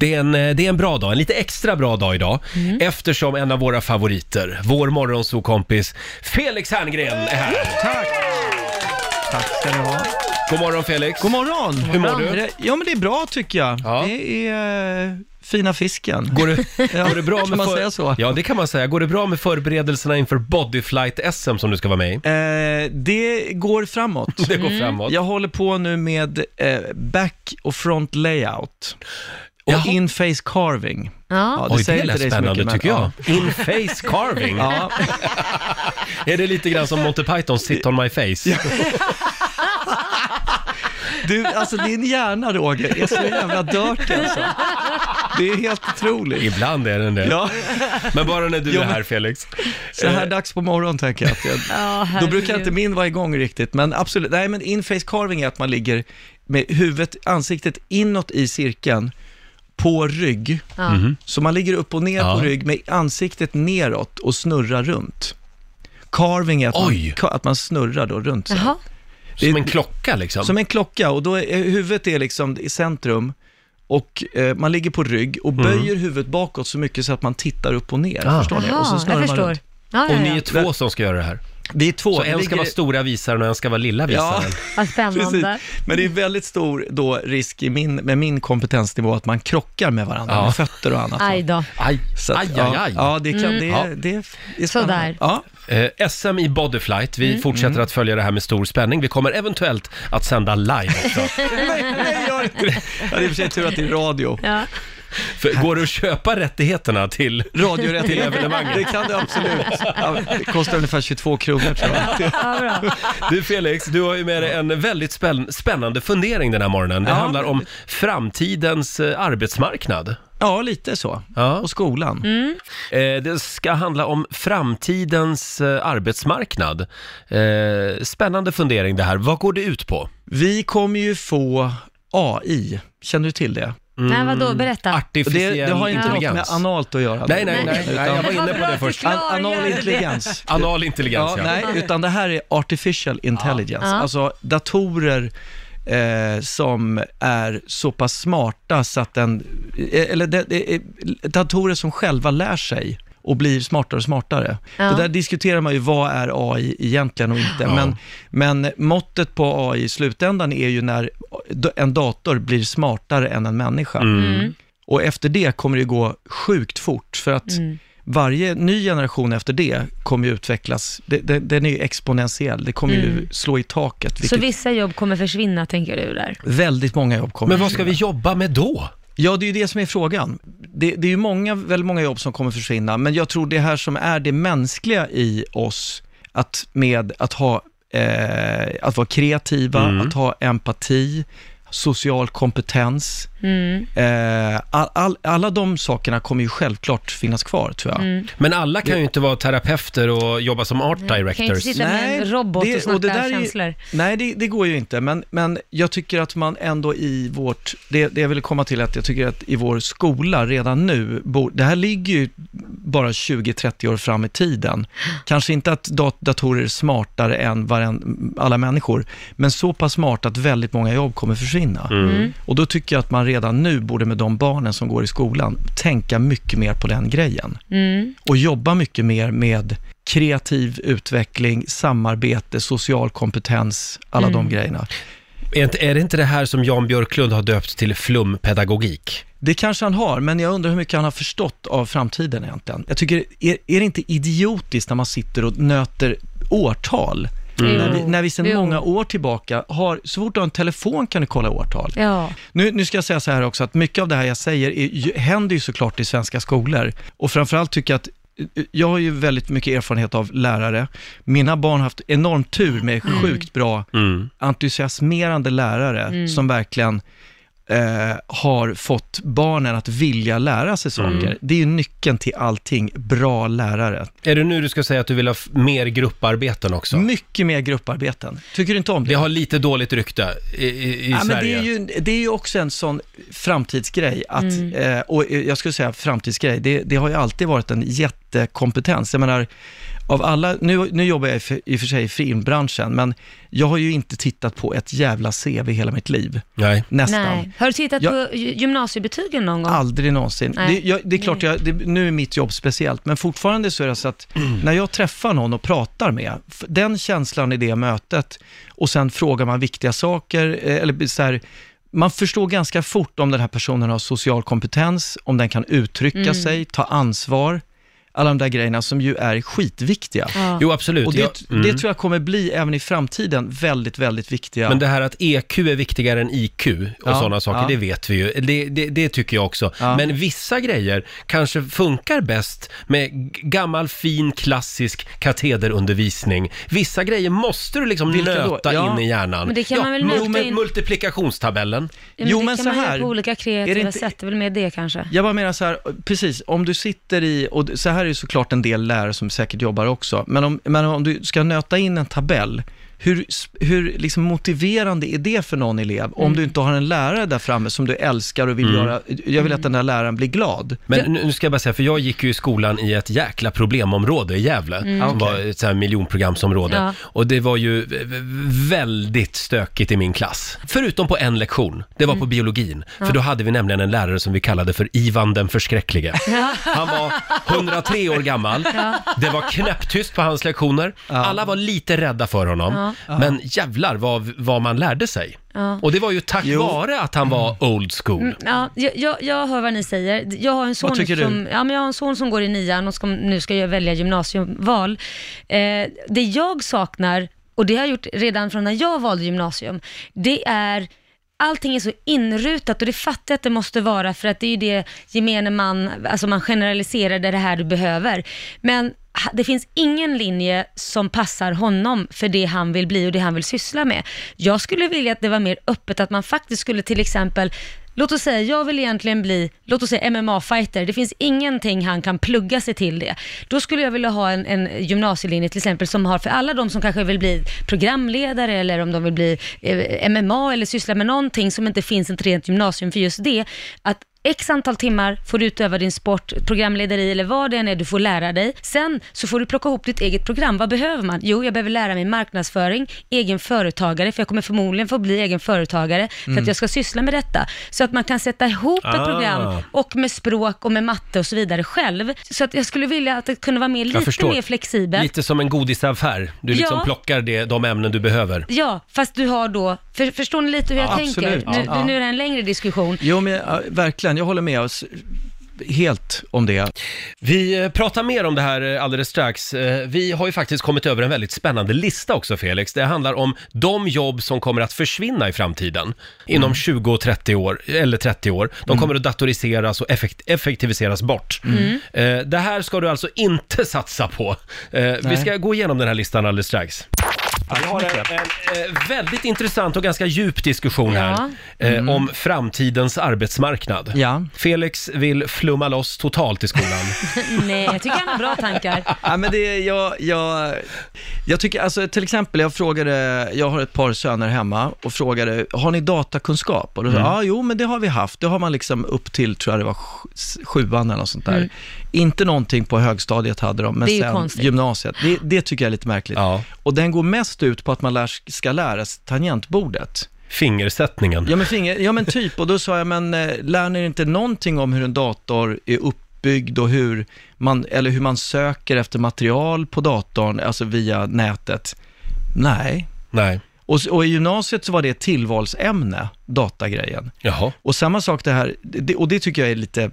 Det är, en, eh, det är en bra dag, en lite extra bra dag idag, Mm. eftersom en av våra favoriter, vår morgonsokompis Felix Herngren är här. Tack! Tack ska ni ha. God morgon Felix! God morgon! Hur mår du? Det- Ja, men det är bra tycker jag. Ja. Det är eh, fina fisken. Går det, Ja, går det bra kan man för- säga så? Ja, det kan man säga. Går det bra med förberedelserna inför Bodyflight-SM som du ska vara med i? Eh, det går framåt. Det går framåt. Jag håller på nu med eh, back och front layout. Och Jaha. in-face carving. Ja. det Oj, säger det inte lät dig så spännande mycket, men- tycker jag. ja. In-face carving. Ja, Är det lite grann som Monty Python, sit on my face? du, alltså din hjärna Roger är så jävla dirty alltså. Det är helt otroligt. Ibland är den det. Ja, Men bara när du Jo, är men- här Felix. så här dags på morgonen tänker jag att jag, Ja, Då brukar herregud. inte min vara igång riktigt, men absolut. Nej, men in-face carving är att man ligger med huvudet, ansiktet inåt i cirkeln, på rygg. Mhm. Så man ligger upp och ner Ja. på rygg med ansiktet neråt och snurrar runt. Carving är att, man, Oj. ka- att man snurrar då runt sig. Jaha. Det är- Som en klocka liksom. Som en klocka och då är huvudet är liksom i centrum och eh, man ligger på rygg och böjer huvudet bakåt så mycket så att man tittar upp och ner. Ah. Förstår ni? Jaha, Och så snurrar jag man förstår. runt. Ja, Och ni ja. är två som ska göra det här. Vi är två. Så en ska ligger- vara stora visaren och en ska vara lilla Ja. visaren. Vad spännande. Men det är väldigt stor då risk i min, med min kompetensnivå att man krockar med varandra, Ja. med fötter och annat. Aj då. Aj, Så att, aj, aj, ja, aj. Ja, det, kan, det, Ja. det är, det är Sådär. spännande. Ja. Eh, SM i Bodyflight, vi fortsätter att följa det här med stor spänning. Vi kommer eventuellt att sända live också. nej, nej, gör inte det. Ja, det är i och för sig tur att det är radio. Ja. För, går det att köpa rättigheterna till... Radiorätt Till evenemanget. Det kan det absolut. Ja, det kostar ungefär 22 kronor tror jag. Ja, bra. Du Felix, du har ju med dig en väldigt spänn- spännande fundering den här morgonen. Det Ja. handlar om framtidens eh, arbetsmarknad. Ja, lite så. Ja. Och skolan. Eh, det ska handla om framtidens eh, arbetsmarknad. Eh, spännande fundering det här. Vad går det ut på? Vi kommer ju få AI. Känner du till det? Nej, vadå? Berätta. Och Artificiell det, det har inte något med intelligens. analt att göra. Nej, nej, nej, nej, jag var inne på det först. An, anal intelligens. Anal intelligens, Ja, ja. nej, utan det här är artificial intelligence. Ja. Alltså datorer eh, som är så pass smarta så att den, eh, eller det, det är datorer som själva lär sig och blir smartare och smartare. Ja. Det där diskuterar man ju, vad är AI egentligen och inte? Men, men måttet på AI i slutändan är ju när en dator blir smartare än en människa. Mm. Och efter det kommer det gå sjukt fort, för att Mm. varje ny generation efter det kommer ju utvecklas, det, det, den är ju exponentiell, det kommer ju Mm. slå i taket, Så vilket vissa jobb kommer försvinna, tänker du där? väldigt många jobb kommer Men vad ska vi försvinna. jobba med då? Ja, det är ju det som är frågan. Det, det är ju många, väldigt många jobb som kommer försvinna, men jag tror det här som är det mänskliga i oss, att med att ha, eh, att vara kreativa, Mm. att ha empati, social kompetens, Mm. eh, all, all, alla de sakerna kommer ju självklart finnas kvar, tror jag. Mm. Men alla kan ju inte vara terapeuter och jobba som art Kan ju inte directors. sitta med en robot det- och snacka det där är ju- känslor. Nej, det, det går ju inte, men, men jag tycker att man ändå i vårt, det, det jag vill komma till är att jag tycker att i vår skola redan nu, bo, det här ligger ju bara 20-30 år fram i tiden. Kanske inte att dat- datorer är smartare än varen, alla människor, men så pass smart att väldigt många jobb kommer försvinna. Mm. Och då tycker jag att man redan nu borde med de barnen som går i skolan tänka mycket mer på den grejen Mm. och jobba mycket mer med kreativ utveckling, samarbete, social kompetens, alla de grejerna. Är, inte, är det inte det här som Jan Björklund har döpt till flumpedagogik? Det kanske han har, men jag undrar hur mycket han har förstått av framtiden egentligen. Jag tycker, är, är det inte idiotiskt när man sitter och nöter årtal? När vi, när vi sedan Jo. många år tillbaka har, så fort du har en telefon kan du kolla årtal. Ja. Nu, nu ska jag säga så här också, att mycket av det här jag säger är, ju- händer ju såklart i svenska skolor. Och framförallt tycker jag att jag har ju väldigt mycket erfarenhet av lärare. Mina barn har haft enormt tur med sjukt bra, Mm. entusiasmerande lärare som verkligen eh, har fått barnen att vilja lära sig saker. Det är ju nyckeln till allting, bra lärare. Är det nu du ska säga att du vill ha f- mer grupparbeten också? Mycket mer grupparbeten. Tycker du inte om det? Det har lite dåligt rykte i, i, i ja, men Sverige. det, är ju, det är ju också en sån framtidsgrej, att, Mm. eh, och jag skulle säga framtidsgrej, det, det har ju alltid varit en jätte lite kompetens. Jag menar, av alla, nu, nu jobbar jag i för- i och för sig i filmbranschen, men jag har ju inte tittat på ett jävla CV hela mitt liv. Nej. Nästan. Nej. Har du tittat Ja. på gy- gymnasiebetygen någon gång? Aldrig någonsin. Det, jag, det är klart, jag, det, nu är mitt jobb speciellt, men fortfarande så är det så att när jag träffar någon och pratar med, den känslan i det mötet, och sen frågar man viktiga saker, eh, eller så här, man förstår ganska fort om den här personen har social kompetens, om den kan uttrycka Mm. sig, ta ansvar, alla de där grejerna som ju är skitviktiga. Ja. Jo, absolut. Och det, Jag- mm. det tror jag kommer bli även i framtiden väldigt, väldigt viktiga. Men det här att EQ är viktigare än IQ och Ja, sådana saker, ja. det vet vi ju. Det, det, det tycker jag också. Ja. Men vissa grejer kanske funkar bäst med g- gammal fin klassisk katederundervisning. Vissa grejer måste du liksom Vilka då? nöta Ja. in i hjärnan. Men det kan man väl nöta mul- in- Multiplikationstabellen. Ja, Jo, det men kan så man här, göra på olika är kreativa det inte- sätt, det är väl med det kanske? Jag bara menar så här, precis, om du sitter i, och så här är det såklart en del lärare som säkert jobbar också, men om, men om du ska nöta in en tabell, hur, hur liksom motiverande är det för någon elev om Mm. du inte har en lärare där framme som du älskar och vill Mm. göra, jag vill att den där läraren blir glad. Men nu ska jag bara säga, för jag gick ju i skolan i ett jäkla problemområde i Gävle, som var ett så här miljonprogramsområde. Ja. Och det var ju väldigt stökigt i min klass. Förutom på en lektion, det var på biologin. För då hade vi nämligen en lärare som vi kallade för Ivan den förskräcklige. Han var 103 år gammal, det var knäpptyst på hans lektioner. Alla var lite rädda för honom. Men jävlar vad, vad man lärde sig. Ja. Och det var ju tack Jo. vare att han var old school. Mm, Ja, jag, jag, jag hör vad ni säger. Jag har en son, Vad tycker du? som, ja, men jag har en son som går i nian och ska, nu ska jag välja gymnasieval. Eh, det jag saknar, och det har jag gjort redan från när jag valde gymnasium, det är Allting är så inrutat och det fattar jag att det måste vara för att det är ju det gemene man, alltså man generaliserar det är det här du behöver. Men det finns ingen linje som passar honom för det han vill bli och det han vill syssla med. Jag skulle vilja att det var mer öppet, att man faktiskt skulle till exempel Låt oss säga, jag vill egentligen bli, låt oss säga MMA-fighter. Det finns ingenting han kan plugga sig till det. Då skulle jag vilja ha en, en gymnasielinje till exempel som har för alla de som kanske vill bli programledare eller om de vill bli eh, MMA eller syssla med någonting som inte finns ett rent gymnasium för just det. Att X antal timmar får du utöva din sport, programlederi eller vad det än är du får lära dig. Sen så får du plocka ihop ditt eget program. Vad behöver man? Jo, jag behöver lära mig marknadsföring, egen företagare, för jag kommer förmodligen få bli egen företagare för att jag ska syssla med detta. Så att man kan sätta ihop ett Ah. program och med språk och med matte och så vidare själv. Så att jag skulle vilja att det kunde vara mer, lite förstår. mer flexibelt. Lite som en godisaffär. Du liksom Ja. plockar det, de ämnen du behöver. Ja, fast du har då, för, förstår ni lite hur jag Ja, tänker? absolut. Nu, Ja. nu är det en längre diskussion. Jo, men ja, verkligen, jag håller med oss helt om det. Vi eh, pratar mer om det här eh, alldeles strax. Eh, Vi har ju faktiskt kommit över en väldigt spännande lista också, Felix. Det handlar om de jobb som kommer att försvinna i framtiden. Inom 20 och 30 år, eller 30 år. De kommer att datoriseras och effekt- effektiviseras bort. Eh, Det här ska du alltså inte satsa på. Eh, Vi ska gå igenom den här listan alldeles strax. Vi har en, en eh, väldigt intressant och ganska djup diskussion här eh, om framtidens arbetsmarknad. Ja. Felix vill flumma loss totalt i skolan. Nej, jag tycker han har bra tankar. Ja, men det, jag, jag, jag tycker, alltså till exempel, jag frågade, jag har ett par söner hemma och frågade, har ni datakunskap? Och då sa Mm. ja, jo, men det har vi haft. Det har man liksom upp till, tror jag det var sj- sjuan eller något sånt där. Mm. Inte någonting på högstadiet hade de, men Det är ju sen konstigt. gymnasiet. Det, det tycker jag är lite märkligt. Ja. Och den går mest ut på att man lär, ska lära sig tangentbordet. Fingersättningen. Ja men, finger, ja men typ, och då sa jag, men eh, lär ni inte någonting om hur en dator är uppbyggd och hur man, eller hur man söker efter material på datorn, alltså via nätet? Nej. Nej. Och, och i gymnasiet så var det ett tillvalsämne, datagrejen. Jaha. Och samma sak det här, det, och det tycker jag är lite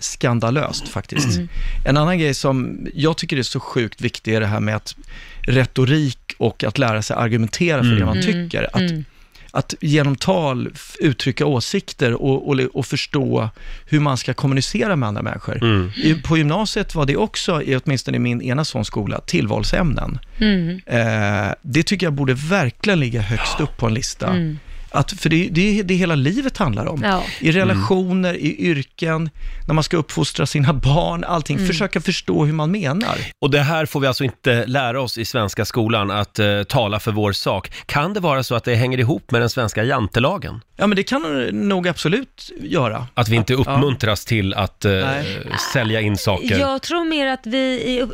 skandalöst faktiskt. En annan grej som jag tycker är så sjukt viktig är det här med att retorik och att lära sig argumentera för det man tycker. Att, Mm. att genom tal uttrycka åsikter och, och, och förstå hur man ska kommunicera med andra människor. Mm. I, på gymnasiet var det också, i, åtminstone i min ena sons skola, tillvalsämnen. Mm. Eh, det tycker jag borde verkligen ligga högst upp på en lista. Mm. Att, för det är det, det hela livet handlar om. Ja. I relationer, i yrken, när man ska uppfostra sina barn, allting. Mm. Försöka förstå hur man menar. Och det här får vi alltså inte lära oss i svenska skolan, att eh, tala för vår sak. Kan det vara så att det hänger ihop med den svenska jantelagen? Ja, men det kan det nog absolut göra. Att vi inte uppmuntras till att eh, Nej. sälja in saker? Jag tror mer att vi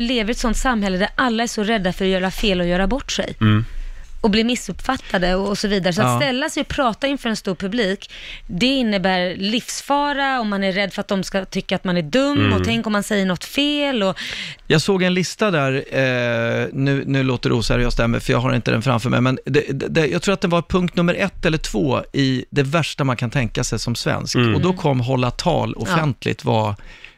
lever i ett sånt samhälle där alla är så rädda för att göra fel och göra bort sig. Mm. Och bli missuppfattade och, och så vidare. Så Ja. att ställa sig och prata inför en stor publik, det innebär livsfara och man är rädd för att de ska tycka att man är dum Mm. och tänk om man säger något fel. Och, Jag såg en lista där, eh, nu, nu låter det oseriöst där, för jag har inte den framför mig, men det, det, jag tror att det var punkt nummer ett eller två i det värsta man kan tänka sig som svensk. Mm. Och då kom hålla tal offentligt var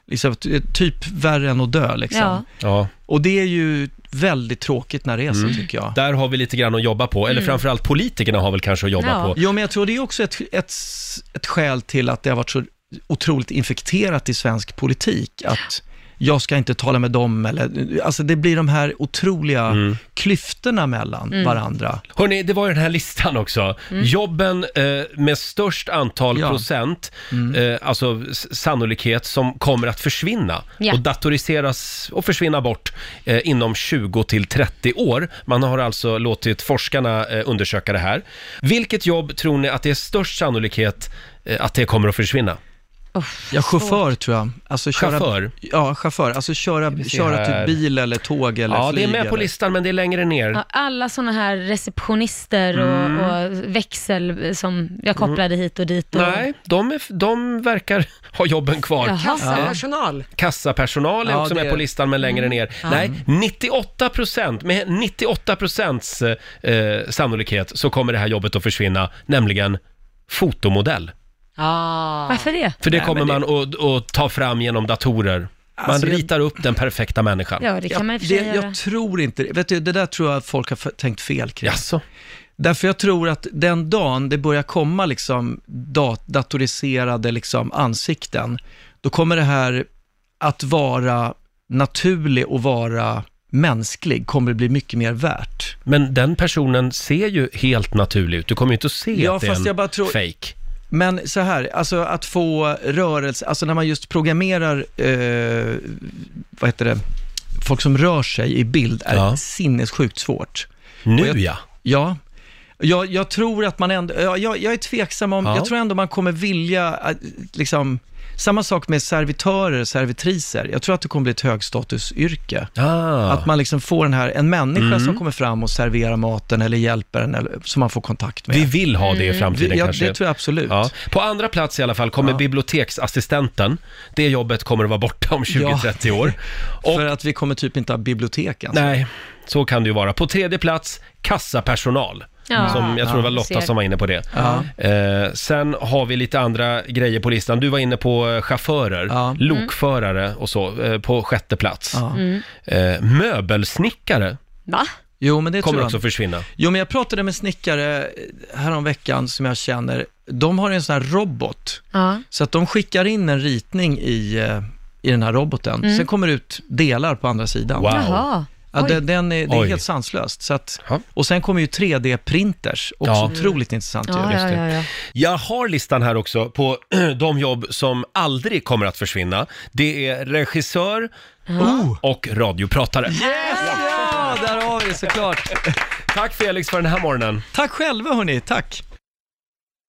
liksom, typ värre än att dö. Liksom. Ja. Ja, Och det är ju väldigt tråkigt när det är så, Mm. tycker jag. där har vi lite grann att jobba på, eller framförallt politikerna har väl kanske att jobba Ja. på. Jo, men jag tror det är också ett, ett, ett skäl till att det har varit så otroligt infekterat i svensk politik, att jag ska inte tala med dem, eller, alltså det blir de här otroliga Mm. klyftorna mellan varandra. Hörni, det var ju den här listan också. Jobben eh, med störst antal Ja. procent, eh, alltså s- sannolikhet, som kommer att försvinna Ja. och datoriseras och försvinna bort eh, inom 20 till 30 år. Man har alltså låtit forskarna eh, undersöka det här. Vilket jobb tror ni att det är störst sannolikhet eh, att det kommer att försvinna? Ja, chaufför tror jag. Alltså, köra, Chaufför? Ja, chaufför. Alltså köra, köra typ bil eller tåg eller Ja, det är flyg med på eller- listan, men det är längre ner. Ja, alla sådana här receptionister Mm. och, och växel som jag kopplade hit och dit. Och, Nej, de, är, de verkar ha jobben kvar. Jaha. Kassapersonal. Kassapersonal är Ja, också det- med på listan, men längre ner. Nej, 98 procent, med 98 procents eh, sannolikhet så kommer det här jobbet att försvinna, nämligen fotomodell. Ah. Varför det? För det Nej, kommer men man att, att ta fram genom datorer. Man Alltså, jag- ritar upp den perfekta människan. Ja, det kan Ja, man i och för sig det, göra. jag tror inte, vet du, det där tror jag att folk har f- tänkt fel kring. Jaså? Därför jag tror att den dagen det börjar komma liksom dat- datoriserade liksom ansikten, då kommer det här att vara naturlig och vara mänsklig, kommer det bli mycket mer värt. Men den personen ser ju helt naturlig ut. Du kommer ju inte att se Ja, att det är fast en jag bara tror- fake. Men så här, alltså att få rörelse, alltså när man just programmerar, eh, vad heter det, folk som rör sig i bild är Ja. sinnessjukt svårt. Nu jag- ja. Ja, jag, jag tror att man ändå, ja, jag, jag är tveksam om, Ja. jag tror ändå man kommer vilja, äh, liksom, samma sak med servitörer, servitriser. Jag tror att det kommer bli ett högstatusyrke. Ah. Att man liksom får den här, en människa Mm. som kommer fram och serverar maten eller hjälper en, eller, som man får kontakt med. Vi vill ha det i framtiden Vi- ja, kanske. det tror jag absolut. Ja. På andra plats i alla fall kommer Ja. biblioteksassistenten. Det jobbet kommer att vara borta om 20-30 år. Och, För att vi kommer typ inte ha bibliotek ens. nej, så kan det ju vara. På tredje plats, kassapersonal. Ja. Som, jag tror det var Lotta som var inne på det. Ja. Eh, sen har vi lite andra grejer på listan. Du var inne på eh, chaufförer, Ja. lokförare och så, eh, på sjätte plats. Ja. Eh, möbelsnickare Va? Jo, men det tror kommer jag. också försvinna. Jo, men jag pratade med snickare häromveckan som jag känner. De har en sån här robot. Ja. Så att de skickar in en ritning i, eh, i den här roboten. Sen kommer det ut delar på andra sidan. Wow. Jaha. Ja, det, den är, det är Oj. helt sanslöst. Så att, Ja. och sen kommer ju 3D-printers, också Ja. otroligt intressant ju. Ja, ja, ja, ja. Jag har listan här också på de jobb som aldrig kommer att försvinna. Det är regissör Oh. och radiopratare. Ja, där har vi det såklart. Tack Felix för den här morgonen. Tack själva hörni, tack.